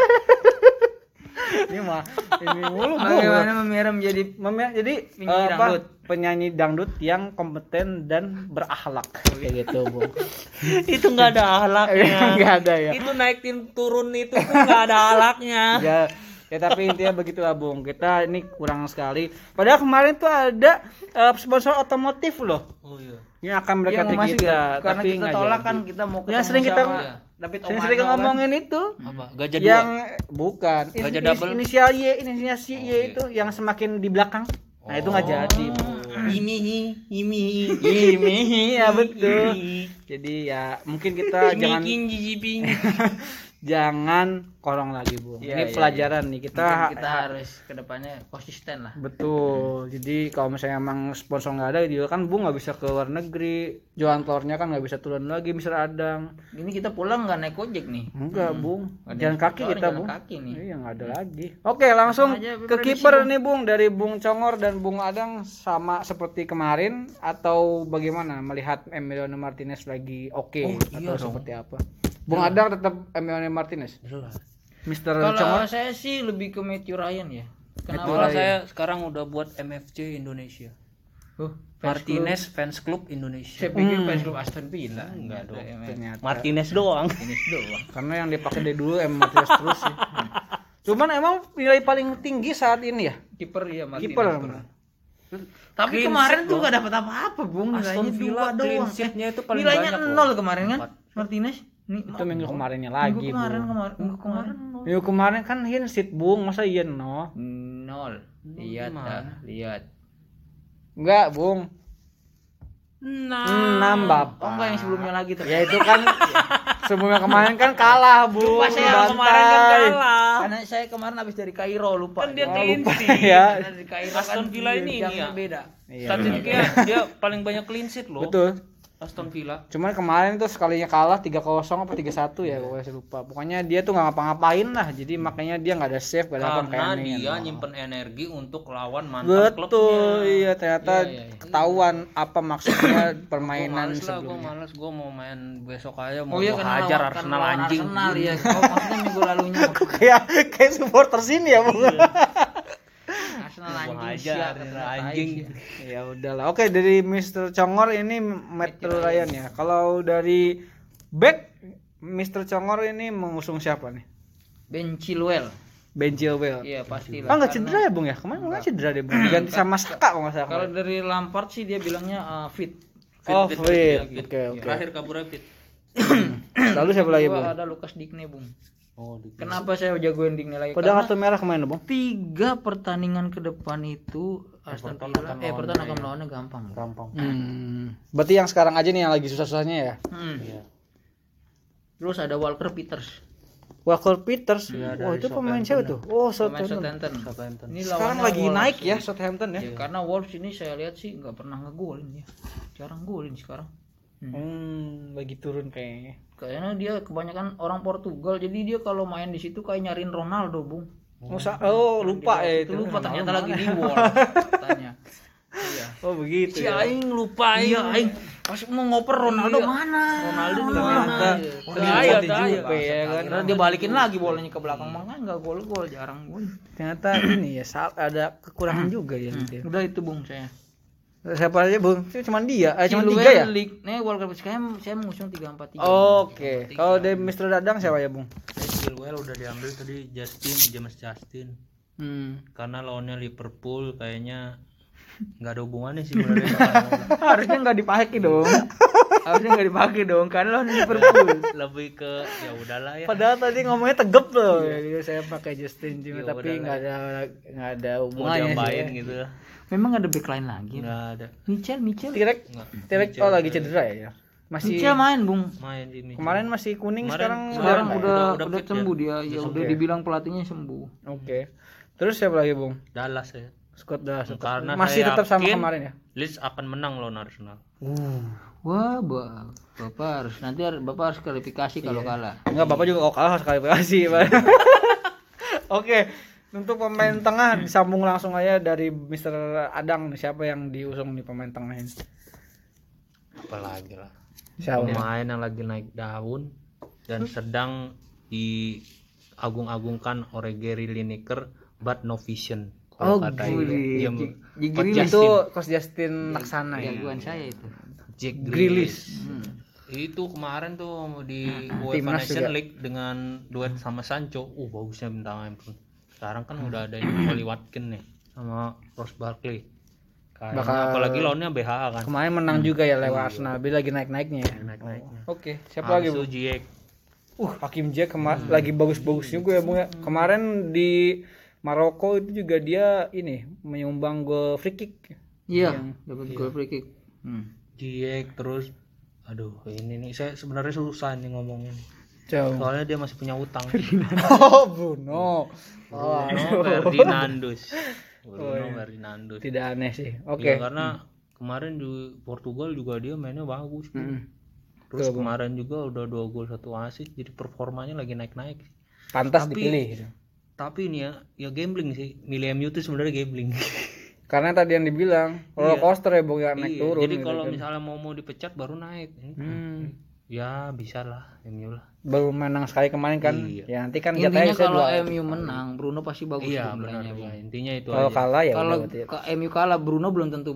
Ini mah ini mulu. Bagaimana memelihara menjadi Memia- jadi Penyanyi eh, apa, dangdut. penyanyi dangdut yang kompeten dan berakhlak kayak gitu bung itu nggak ada ahlaknya. nggak ada ya Itu naikin turun itu nggak ada ahlaknya. ya ya tapi intinya begitulah bung kita ini kurang sekali padahal kemarin tuh ada eh, sponsor otomotif loh Oh iya. Yang akan Yang mendekati masih kita karena tapi kita tolak jadi. kan kita mau ya ketemu sering kita sama David sering, Omano sering kan. ngomongin itu Apa? Gajah yang dua. bukan Gajah Ini- double? inisial Y inisial Y Y itu yang semakin di belakang nah itu nggak jadi Bung. Ini ini ini ya betul jadi ya mungkin kita jangan. jangan korong lagi bu. Iya, ini iya, pelajaran nih. Kita Mungkin kita harus ke depannya konsisten lah. betul. Jadi kalau misalnya emang sponsor nggak ada juga kan bu nggak bisa ke luar negeri. Jualan telurnya kan nggak bisa turun lagi Mister Adang Ini kita pulang nggak naik ojek nih. enggak bung Ada jalan kaki sponsor, kita jalan bung kaki nih. iya nggak ada lagi. Oke langsung aja ke kiper Bung. nih bung dari bung Congor dan bung Adang. Sama seperti kemarin atau bagaimana melihat Emiliano Martinez lagi oke Oh, atau seperti apa bung Adang tetap Emiliano Martinez Mister Congor Kalau saya sih lebih ke Matthew Ryan ya. Kenapa? Malah saya sekarang udah buat MFC Indonesia. Huh, Martinez Fans Club Indonesia. saya pikir fans club Aston Villa. Enggak dong. ternyata Martinez doang. Ini doang. karena yang dipakai dari dulu emang Martinez terus sih cuman emang nilai paling tinggi saat ini ya Kiper ya Martinez. kiper Tapi Clean kemarin sheet tuh gak dapat apa-apa, Bung. Aston Nilainya Villa dua clean doang. sheet-nya Eh, itu paling nilainya banyak loh. nol kemarin kan? Martinez. Nih, itu minggu kemarinnya minggu lagi kemarin Bu. kemarin minggu kemarin minggu kemarin kan hin sit bung masa iya no nol. Lihat dah, lihat. enggak bung Nah. enam bapak Oh enggak yang sebelumnya lagi tuh. ya itu kan sebelumnya kemarin kan kalah bu Lupa saya Dibantai. kemarin kan kalah. Karena saya kemarin habis dari Kairo lupa. Kan dia Oh, clean lupa sheet. ya Karena dari Kairo Aston kan Villa ini ini ya. beda. Iya, Statistiknya dia paling banyak clean sheet loh. betul Aston Villa. cuman kemarin tuh sekalinya kalah 3-0 apa 3-1 ya gue masih lupa pokoknya dia tuh nggak ngapa-ngapain lah jadi makanya dia nggak ada save gak ada apa Karena dia nyimpen energi untuk lawan mantan klubnya. betul iya ternyata Iya, iya, iya. ketahuan apa maksudnya Gua permainan males lah, gue sebelumnya males, gue mau main besok aja Oh mau iya gua karena hajar lawan- Arsenal anjing. Arsenal ya. Oh maksudnya minggu lalunya kayak kayak supporter sini ya bung Arsenal anjing Arsenal anjing. ya udahlah oke dari Mr. Congor ini Metro Ryan ya kalau dari back Mr. Congor ini mengusung siapa nih Ben Chilwell. Ben Chilwell Iya pasti ah nggak cedera ya bung ya kemarin nggak cedera deh bung ganti sama Saka kalau nggak salah Kalau dari Lampard sih dia bilangnya uh, fit. oh fit, fit fit, oke oke Terakhir kabur rapid. lalu siapa lagi bung ada Lukas Digne, Bung. Oh, Kenapa saya jagoin Digne lagi? Padahal kartu merah ke mana bung tiga pertandingan ke depan itu Aston Villa eh pertandingan akan melawannya gampang. Gampang. hmm. berarti yang sekarang aja nih yang lagi susah-susahnya ya Hmm. Iya. Terus ada Walker Peters. Walker Peters Iya, oh itu pemain siapa tuh oh Southampton Southampton. Southampton. Ini sekarang lagi Wolves. naik ya Southampton ya Ya, karena Wolves ini saya lihat sih nggak pernah ngegolin ya. Jarang golin sekarang. Hmm. hmm, lagi turun kayaknya Kayaknya dia kebanyakan orang Portugal, jadi dia kalau main di situ kayak nyariin Ronaldo, Bung. Oh, oh lupa ya itu itu. lupa ternyata lagi di Wolves katanya. Oh begitu Si ya. aing lupa aing. Iya, aing pas mau ngoper Ronaldo mana? Ronaldo di Mana? ayat, ayat ayat. ya kan. Dia balikin lagi bolanya ke belakang makanya enggak gol-gol jarang gol. Ternyata ini ya ada kekurangan juga ya. gitu ya. Udah itu Bung saya. Siapa aja bung? Cuman dia, eh, cuman tiga ya? League. Nih World Cup saya saya mengusung 3 4 3. Oke, kalau dari Mr. Dadang siapa ya bung? Chilwell udah diambil tadi Justin, James Justin. Hmm. Karena lawannya Liverpool kayaknya nggak ada hubungannya sih sebenarnya. Harusnya enggak dipakai dong. Harusnya enggak dipakai dong karena lawan Liverpool. Lebih ke ya udahlah ya. Padahal tadi ngomongnya tegep loh. Jadi saya pakai Justin juga, Ya, tapi nggak ada nggak ada hubungannya. diapain sih. gitu. Memang ada backline lagi. Nggak ada. Michel, Michel. Tirek. Tirek oh lagi cedera ya? Masih Michel main, Bung. Main di Michel. kemarin masih kuning Kemarin- sekarang Sekarang udah. udah udah- fit sembuh ya? dia. Ya udah dibilang pelatihnya sembuh. Oke. Terus siapa lagi bung? Dallas ya. Scott dah Karena masih saya tetap sama kemarin ya? Leeds akan menang lawan Arsenal. Wah, ba- Bapak harus nanti Bapak harus klarifikasi kalau kalah. Enggak, Bapak juga kalau kalah harus klarifikasi. Oke. Untuk pemain tengah disambung langsung aja dari Mr. Adang siapa yang diusung nih pemain tengah ini? Apalagi lah. Siapa? Pemain yang lagi naik daun dan sedang diagung-agungkan oleh Gary Lineker but no vision. Oh, Jadi Coach Itu. Coach Justin Laksana ya. jagoan saya itu. Jack Grealish. Grealish. Itu kemarin tuh di UEFA Timnas Nation. League dengan duet sama Sancho. Uh, bagusnya bintang Ampun. Sekarang kan udah ada ini Oli Watkins nih sama Ross Barkley. Kayaknya Bakal- apalagi lawannya BHA kan. Kemarin menang juga ya lewat Arsenal. Dia lagi naik-naiknya ya. Naik-naiknya. Oke, siapa lagi, Ansu Bu? Ziyech. Uh, Hakim Ziyech kema- lagi bagus-bagus juga ya, Bung ya. Kemarin di Maroko itu juga dia ini menyumbang gol free kick. Iya, dapat gol free kick. Hmm. Ziyech terus aduh ini nih saya sebenarnya susah nih ngomongin. Jauh. Soalnya dia masih punya utang. Oh, Bruno. Oh, Bruno Ferdinandus. Bruno Ferdinandus. tidak aneh sih. Iya, Oke. karena kemarin di Portugal juga dia mainnya bagus. Bro. Mm. Terus kemarin juga udah dua gol satu assist, jadi performanya lagi naik-naik. Pantas Tapi- dipilih. gitu. Tapi ini ya, ya gambling sih. Milih MU itu sebenarnya gambling. Karena tadi yang dibilang roller coaster ya, Bung ya naik Iya, turun. jadi gitu kalau kan. misalnya mau mau dipecat baru naik. Ini Hmm. Ya bisa lah MU lah. baru menang sekali kemarin kan. Iya. Ya nanti kan Intinya kalau dua. MU menang, Bruno pasti bagus Iya nilainya, benar. Ya, intinya itu Kalau aja. kalah ya Kalau berarti. ke MU kalah, Bruno belum tentu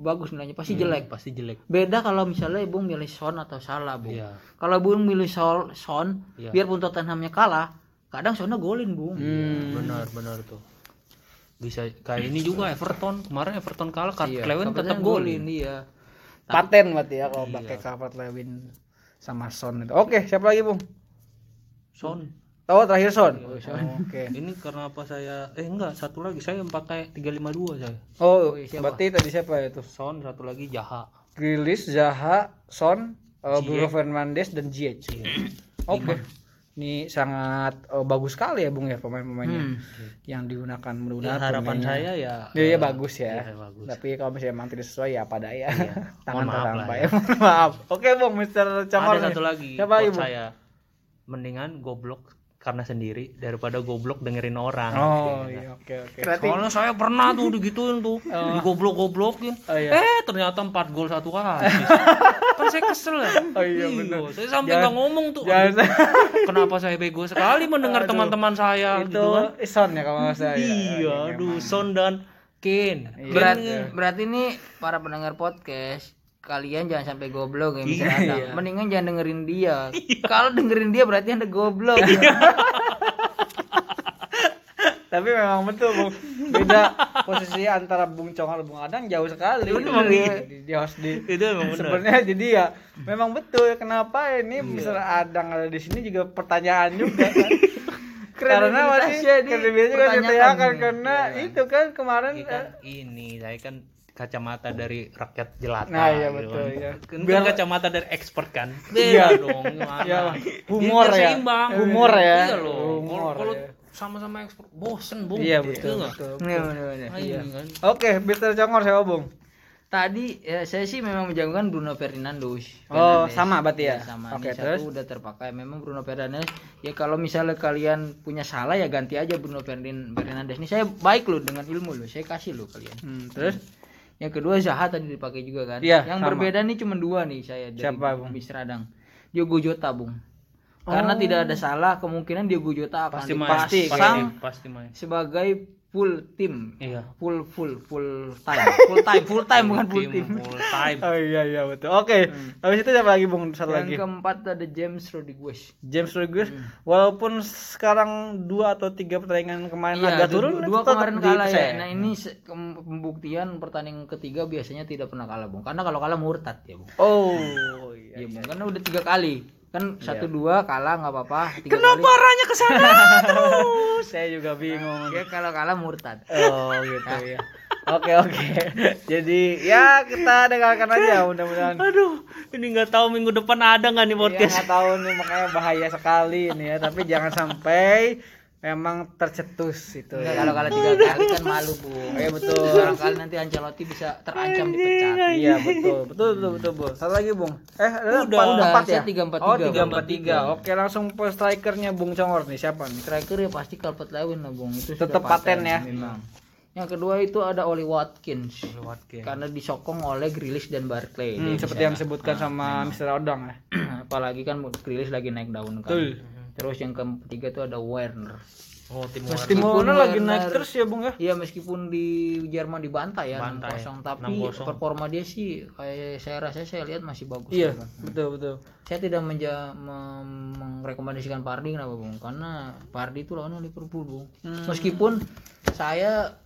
bagus nilainya, pasti jelek. Pasti jelek. Beda kalau misalnya Bung milih Son atau Salah, Bung. Iya. Kalau Bung milih Sol, Son, Iya. biarpun Tottenhamnya kalah, kadang Sonnya golin, Bung. Hmm. Benar benar tuh. Bisa kayak ini juga Everton kemarin Everton kalah Kurt Iya, Lewin tetap golin. iya. Paten berarti ya kalau Iya. pakai Calvert Lewin sama Son itu. Oke, siapa lagi, Bung? Son. Oh, terakhir Son. Iya, Oh, Oke. Ini karena apa saya eh enggak satu lagi saya yang pakai 352 saya. Oh, siapa? berarti tadi siapa itu? Son satu lagi Jaha. Grilis, Zaha, Son, uh, Bruno Fernandes dan Ziyech. Oke. Ini sangat uh, bagus sekali ya Bung ya pemain-pemainnya yang digunakan Ya, mudah-mudahan harapan pemainnya- saya ya Ya, ya bagus ya. Iya, bagus. Tapi kalau misalnya memang tidak sesuai ya apa daya. Tangan Mohon maaf lah tersampai. ya. Maaf. Oke Bung, Mr. Camar. Ada satu lagi quote Bung? saya. Mendingan goblok karena sendiri daripada goblok dengerin orang. Oh, iya oke oke. Berarti Soalnya saya pernah tuh digituin tuh, digoblok-goblokin. Oh, iya. Eh ternyata 4 gol satu assist. kan saya kesel ya. Oh, iya, bener. Saya sampai nggak ngomong tuh. jangan "Aduh, Kenapa saya bego sekali mendengar teman-teman saya itu gitu kan. Son ya kalau nggak salah. ya. Iya, aduh Son dan. Iya. Berarti, berarti nih para pendengar podcast kalian jangan sampai goblok ya misalnya Iya, Adam. Mendingan jangan dengerin dia. Kalau dengerin dia berarti anda goblok. Tapi memang betul Bung. Beda posisi antara Bung Congal dan Bung Adang jauh sekali. Bener, di, iya. di, di host di Itu sebenarnya jadi ya memang betul kenapa ini Mr. Adang ada di sini juga pertanyaan juga kan. karena masih Kredibilitasnya ditanyakan karena itu kan kemarin Ini kan ini saya kan kacamata dari rakyat jelata. Nah, iya, gitu betul, kan. iya. Kan Biar kacamata dari expert kan. Iya. Dong gimana. Iya, humor ya. seimbang. Humor ya. Iya loh. Humor Kalau ya. sama-sama expert bosen, Bung. iya betul, nggak? betul. Iya, bener. Ah, ini kan. Oke, Mr. Congor siapa Bung? Tadi ya, saya sih memang menjagokan Bruno Fernandes. Oh, Fernandes. sama berarti ya? sama. Oke, Ini terus? satu udah terpakai. Memang Bruno Fernandes ya kalau misalnya kalian punya salah ya ganti aja Bruno Ferdin- Fernandes. Ini saya baik loh dengan ilmu loh. Saya kasih loh kalian. Hmm, terus Yang kedua Zaha tadi dipakai juga kan. Iya, yang sama. berbeda nih cuma dua nih saya dari Siapa, Bung? Bis Radang. Diogo Jota, Bung. Karena tidak ada salah, kemungkinan Diogo Jota akan Pasti main. Pasti, dipasang Pasti, pasti main. sebagai full tim. Iya. Full full full time. Full time, full time bukan full tim. full time. Oh iya iya betul. Oke. Habis itu siapa lagi Bung? Satu lagi. Yang keempat ada James Rodriguez. James Rodriguez walaupun sekarang dua atau tiga pertandingan kemarin Iya, agak turun dua tetap kemarin kalah ya. Nah, ini pembuktian pertandingan ketiga biasanya tidak pernah kalah, Bung. Karena kalau kalah murtad ya, Bung. Oh iya. Iya, Bung. Karena udah tiga kali. Kan satu dua kalah nggak apa-apa. Kenapa kali. arahnya ke sana terus? Saya juga bingung. Ya kalau kalah murtad. Oh gitu ya. Oke oke. Jadi ya kita dengarkan aja mudah-mudahan. Aduh, ini nggak tahu minggu depan ada nggak nih Ya podcast? nggak tahu nih makanya bahaya sekali ini ya. Tapi jangan sampai memang tercetus itu. Ya. kalau kalah tiga kali kan malu, Bung. Iya, betul. Barangkali nanti Ancelotti bisa terancam dipecat. Iya betul betul betul betul bu. Satu lagi bung. Eh ada Udah, empat, udah. empat ya. tiga, empat, oh tiga, empat tiga. Oke langsung ke strikernya bung Congor nih siapa nih? Striker ya pasti Calvert Lewin lah, Bung. Itu sudah Tetep paten ya. Memang. Yang kedua itu ada Oli Watkins. Lewat game. Karena disokong oleh Grealish dan Barclay. Hmm, seperti yang disebutkan sama Mr. Odang ya. apalagi kan Grealish lagi naik daun kan. Betul. Terus yang ketiga itu ada Werner. Oh, tim lagi Werner- naik terus ya bung ya. Iya meskipun di Jerman dibantai ya Bantai. 6-0 tapi 6-0. performa dia sih kayak saya rasa saya lihat masih bagus. Iya ya, Bung. betul betul. Saya tidak menja mem- merekomendasikan Pardi kenapa Bung? Karena Pardi itu lawannya Liverpool Bung. Hmm. Meskipun saya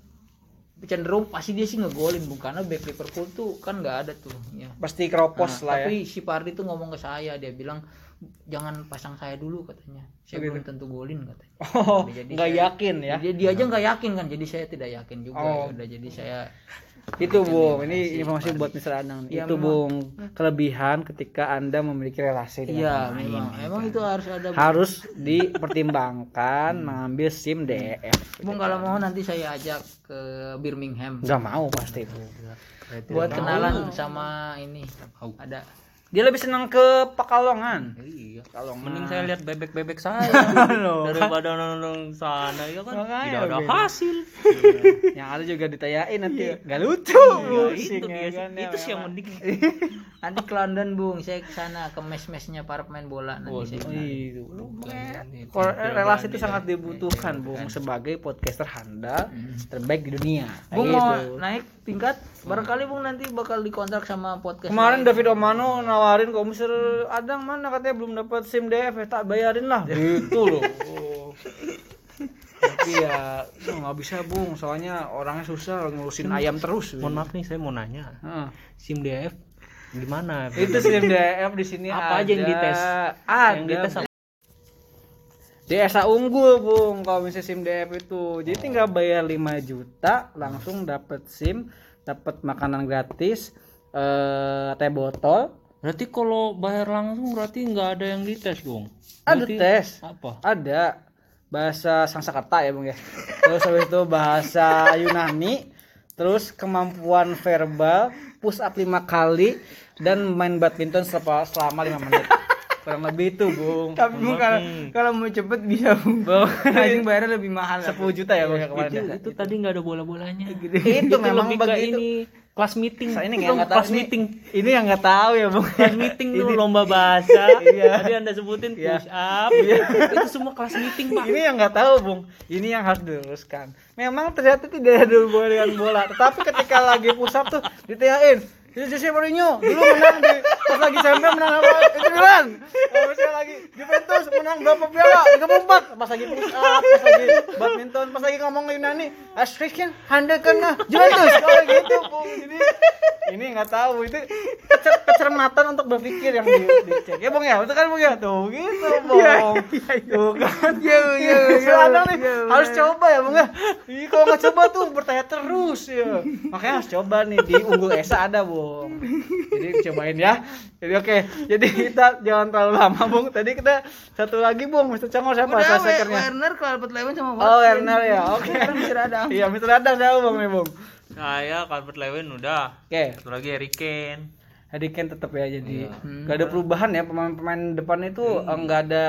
cenderung pasti dia sih ngegolin Bung karena back Liverpool tuh kan nggak ada tuh ya. Pasti keropos Nah, lah ya. tapi si Pardi tuh ngomong ke saya dia bilang jangan pasang saya dulu katanya. Saya belum tentu golin katanya. Oh Jadi nggak saya- yakin ya. Dia, dia aja nggak yakin kan, jadi saya tidak yakin juga. Oh. Ya udah jadi saya Itu bung. Ini informasi buat Mr. Adang. Iya, itu memang. bung kelebihan ketika anda memiliki relasi dengan Iya, memang. Emang itu harus ada. Bung. harus dipertimbangkan mengambil SIM DF. Bung kalau mau nanti saya ajak ke Birmingham Nggak mau pasti bu. buat kenalan sama ini. Ada Dia lebih senang ke Pekalongan. Iya. Kalau Mending saya lihat bebek-bebek saya daripada nonton sana ya kan. Makanya Tidak ada hasil. yang ada juga ditayain nanti nggak lucu. Iya, itu ya biasa. kan, ya, Itu sih yang mending. nanti ke London Bung, saya ke sana ke mes-mesnya para pemain bola nanti saya. kenalin. Itu. Kor- relasi itu sangat dibutuhkan, Bung, sebagai podcaster handal terbaik di dunia. Bung Kayak mau gitu. naik tingkat, barangkali Bung nanti bakal dikontrak sama podcast. Kemarin lain. David Omano nawarin kok Mister Adang mana katanya belum dapat SIM DF ya tak bayarin lah. Gitu loh. Tapi ya nggak bisa bung, soalnya orangnya susah ngurusin ayam terus. Mohon maaf nih saya mau nanya. Heeh. SIM DF gimana? Itu SIM DF di sini Apa aja yang ada. dites? Ada. Yang dites apa? DSA unggul bung kalau misalnya SIM DF itu. Jadi tinggal bayar 5 juta langsung dapat SIM, dapat makanan gratis, eh teh botol, Berarti kalau bayar langsung berarti nggak ada yang dites, ada Berarti tes. Apa? Ada bahasa Sanskerta ya bung ya. Terus habis itu bahasa Yunani, terus kemampuan verbal, push up lima kali dan main badminton selama selama lima menit. Kurang lebih itu bung. Tapi Bung kalau kalau mau cepet bisa Bung. Anjing bayarnya lebih mahal. 10 juta ya bung ya kemarin. Itu, ya? itu tadi nggak ada bola-bolanya. Itu memang lebih ke begitu. ini kelas meeting. Saya ini Itu nggak tahu kelas meeting. Ini yang nggak tahu ya bung. Kelas meeting tuh lomba bahasa. Iya. Tadi Anda sebutin Iya. push up. itu semua kelas meeting, Pak. ini yang nggak tahu bung ini yang harus diluruskan memang ternyata tidak ada hubungan dengan bola tetapi ketika lagi pusat tuh ditanyain itu Jose Mourinho dulu menang di pas lagi sampai menang apa? Itu Milan. Misalnya lagi Juventus menang berapa piala 34 pas lagi push up pas lagi badminton pas lagi ngomong Yunani Astrikin Handa kena Juventus. Kalau gitu bung jadi ini nggak tahu itu kecer- kecermatan untuk berpikir yang di, dicek ya bung ya? Betul kan bung ya? Tuh gitu bung. Tuh kan. Iya, iya, Mister Adang nih harus coba ya bung ya? Kalau nggak coba tuh bertanya terus ya. Makanya harus coba nih di unggul Esa ada bung jadi cobain ya jadi oke jadi kita jangan terlalu lama bung tadi kita satu lagi bung Mister Cangor siapa Udah, sekernya Werner Calvert Lewin sama oh Watkins. Werner ya oke Sekarang Mister Adam. iya Mister Adang siapa bung nih bung Saya Calvert Lewin udah. oke Satu lagi Harry Kane. Harry Kane tetap ya jadi Hmm. nggak ada perubahan ya pemain-pemain depan itu eh, nggak ada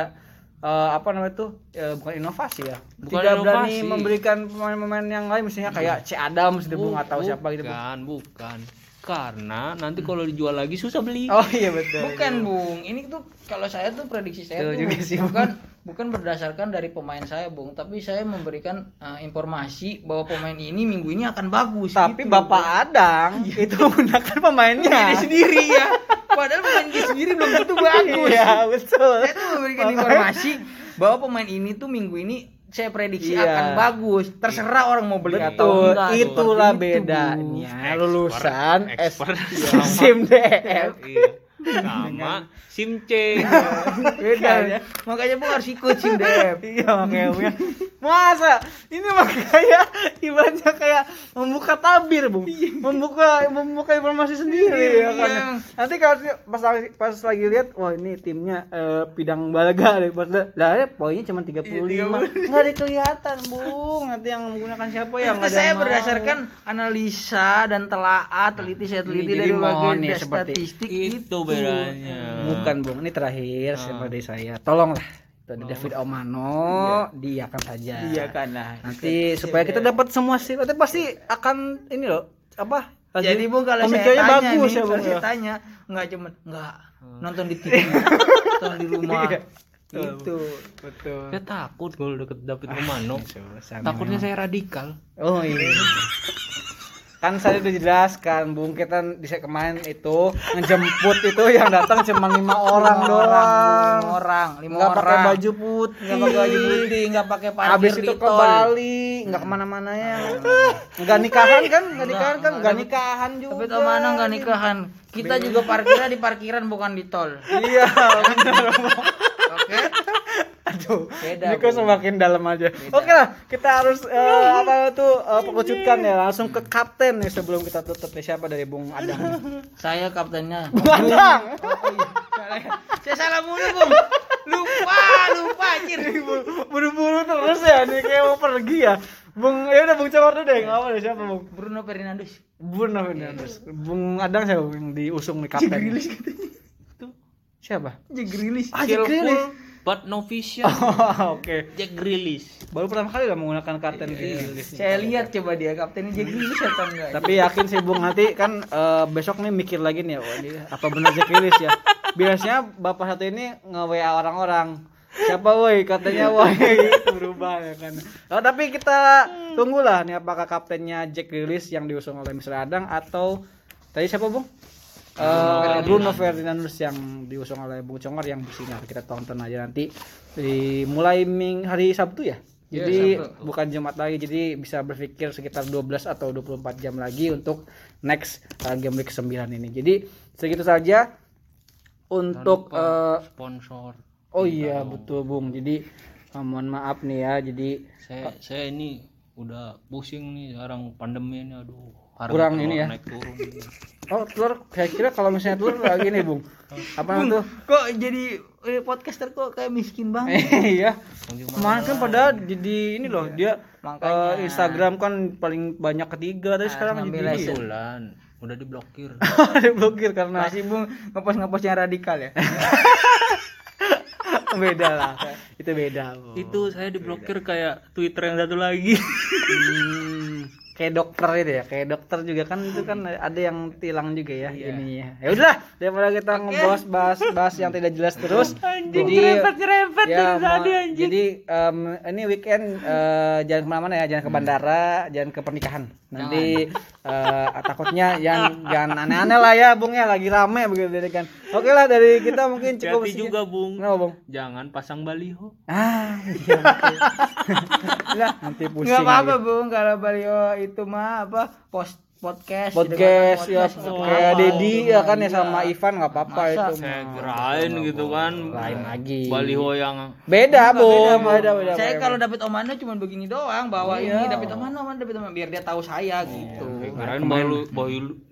eh, apa namanya tuh eh, bukan inovasi ya Bukan tidak berani inovasi. memberikan pemain-pemain yang lain misalnya kayak C Adams gitu Bung atau siapa gitu Bung. Bukan, bukan. Karena nanti kalau dijual lagi susah beli. oh iya betul Bukan Bung, ini tuh kalau saya tuh prediksi saya tuh juga sih, Bung. bukan bukan berdasarkan dari pemain saya Bung, tapi saya memberikan uh, informasi bahwa pemain ini minggu ini akan bagus. tapi gitu, Bapak Adang itu menggunakan pemainnya Bung. Sendiri ya. Padahal pemain dia sendiri belum tentu bagus. iya betul Saya tuh memberikan informasi bahwa pemain ini tuh minggu ini saya prediksi Iya. akan bagus. Terserah orang mau beli betul atau enggak. itulah Seperti itu, Bung. bedanya lulusan S- DF Iya. Sama SIM C. Beda ya. Makanya Bung harus ikut sim Dep. iya makanya ya. masa ini makanya ibaratnya kayak membuka tabir bung membuka membuka informasi sendiri ya kan Iya. nanti kalau pas pas lagi lihat wah ini timnya eh, pidang balaga deh pas lah ya poinnya cuma 35 nggak ada kelihatan bung nanti yang menggunakan siapa ya nggak saya berdasarkan analisa dan telaah, teliti saya teliti dari berbagai statistik Itu bedanya. bukan bung. Ini terakhir seperti saya? Tolonglah. Itu ada David Omano. Diakan saja. Iya kan nah. nanti supaya kita dapat semua sih. Nanti pasti akan ini loh. Apa? Jadi Bung kalau saya tanya bagus nih, ya kalau bung saya ya. tanya enggak cuman enggak nonton di TV, nonton di rumah. Gitu. betul. Saya takut kalau deket David Romano. Sama Takutnya saya radikal. oh iya kan saya udah jelaskan bung kita di kemarin itu ngejemput itu yang datang cuma lima orang Lima doang Bung. orang, lima nggak pakai orang. baju putih Nggak pakai baju putih, nggak pakai parkir Habis itu ke. Bali, nggak ke mana-mana ya. Nggak nikahan kan? Nggak nikahan kan? Nggak nikahan juga. Tapi Omano nggak nikahan. Kita juga parkirnya di parkiran bukan di tol. Iya, benar. Oke. Aduh, Beda, ini kok semakin dalam aja. Oke lah, kita harus eh, apa tuh eh, pengecutan ya. Langsung ke kapten nih sebelum kita tutup nih siapa dari Bung Adang. Saya kaptennya. Bung Adang. Saya salah mulu, Bung. Lupa, lupa anjir. Buru-buru terus ya nih kayak mau pergi ya. Bung, ya udah Bung Cawar dulu deh, nggak apa deh siapa Bung? Bruno Fernandes. Bruno Fernandes. Bung Adang siapa yang diusung nih kapten? Tuh, siapa? Jack Grealish. Ah, Jack Grealish. But no vision. Oh, Oke. Jack Grealish. Baru pertama kali lah menggunakan kapten Grealish. Saya lihat coba dia kaptennya Jack Grealish atau enggak. Tapi yakin sih Bung nanti kan eh, besok nih mikir lagi nih, ini apa benar Jack Grealish ya? Biasanya bapak satu ini nge-WA orang-orang. Siapa woi katanya woi itu berubah ya kan. Oh, tapi kita tunggulah nih apakah kaptennya Jack Grealish yang diusung oleh Mr. Adang atau tadi siapa Bung? Eh, Bruno Fernandes yang diusung oleh Bung Congor yang bersinar kita tonton aja nanti di mulai ming hari Sabtu ya. Iya, Jadi Sabtu. bukan Jumat lagi jadi bisa berpikir sekitar 12 atau 24 jam lagi untuk next uh, game week 9 ini. Jadi segitu saja untuk eh, Sponsor. oh iya betul Bung. Jadi eh, mohon maaf nih ya. Jadi Saya saya ini udah pusing nih sekarang pandemi ini aduh. Harga Kurang telur ini ya. Naik turun. oh telur saya kira kalau misalnya telur lagi nih Bung. Apa namanya tuh? Kok jadi eh, podcaster kok kayak miskin banget? iya. Kemarin kan padahal jadi ini loh dia Makanya. eh, Instagram kan paling banyak ketiga tapi sekarang ngambil jadi. Bulan udah diblokir. diblokir karena Masih Bung ngepost ngepost yang radikal ya. beda lah. Itu beda. Bung. Itu saya diblokir kayak Twitter yang satu lagi. Hmm, kayak dokter itu ya, kayak dokter juga kan itu kan ada yang tilang juga ya ininya. Ya udah, daripada kita ngebahas bahas bahas yang tidak jelas terus. jadi ya, mau- Jadi em, ini weekend eh, jangan ke mana-mana ya, jangan ke bandara, jangan ke pernikahan. Nanti eh, takutnya yang jangan aneh-aneh lah ya, Bung ya, lagi rame begitu kan. Oke lah dari kita mungkin cukup Hati juga, Bung. Kenapa, Bung? Jangan pasang baliho. Ah, iya. Lah, nanti pusing. Enggak apa-apa. Bung, kalau Balio itu mah apa? Post podcast podcast gitu ya kan, podcast, nggak kayak apa-apa. Dedi ya kan ya Iya. sama Ivan nggak apa-apa itu Saya kirain gitu kan. lain lagi Baliho yang beda bu beda, Bung. beda beda Saya beda. kalau David Omano cuma begini doang, bawa Iya. ini David Omano, Omano David Omano biar dia tahu saya gitu. kirain balu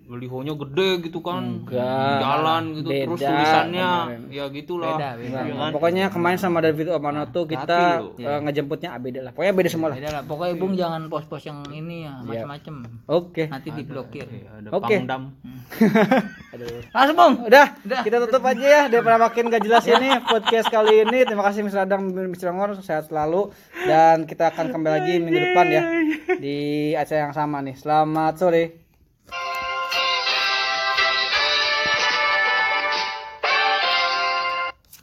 balihonya gede gitu kan Enggak. jalan gitu terus Beda tulisannya kemarin. ya gitulah Beda, beda. Nah, Iya kan? pokoknya kemarin sama David Omano tuh kita hati eh, ngejemputnya ah, beda lah pokoknya beda semua lah Beda lah. Pokoknya Bung jangan pos-pos yang ini ya, macam-macam. oke Nanti diblokir. Iya, ada Oke. pangdam Langsung Bung. udah kita tutup aja ya daripada makin gak jelas ini podcast kali ini terima kasih Mr. Adang Mr. Ngor sehat selalu dan kita akan kembali lagi minggu depan ya di acara yang sama nih selamat sore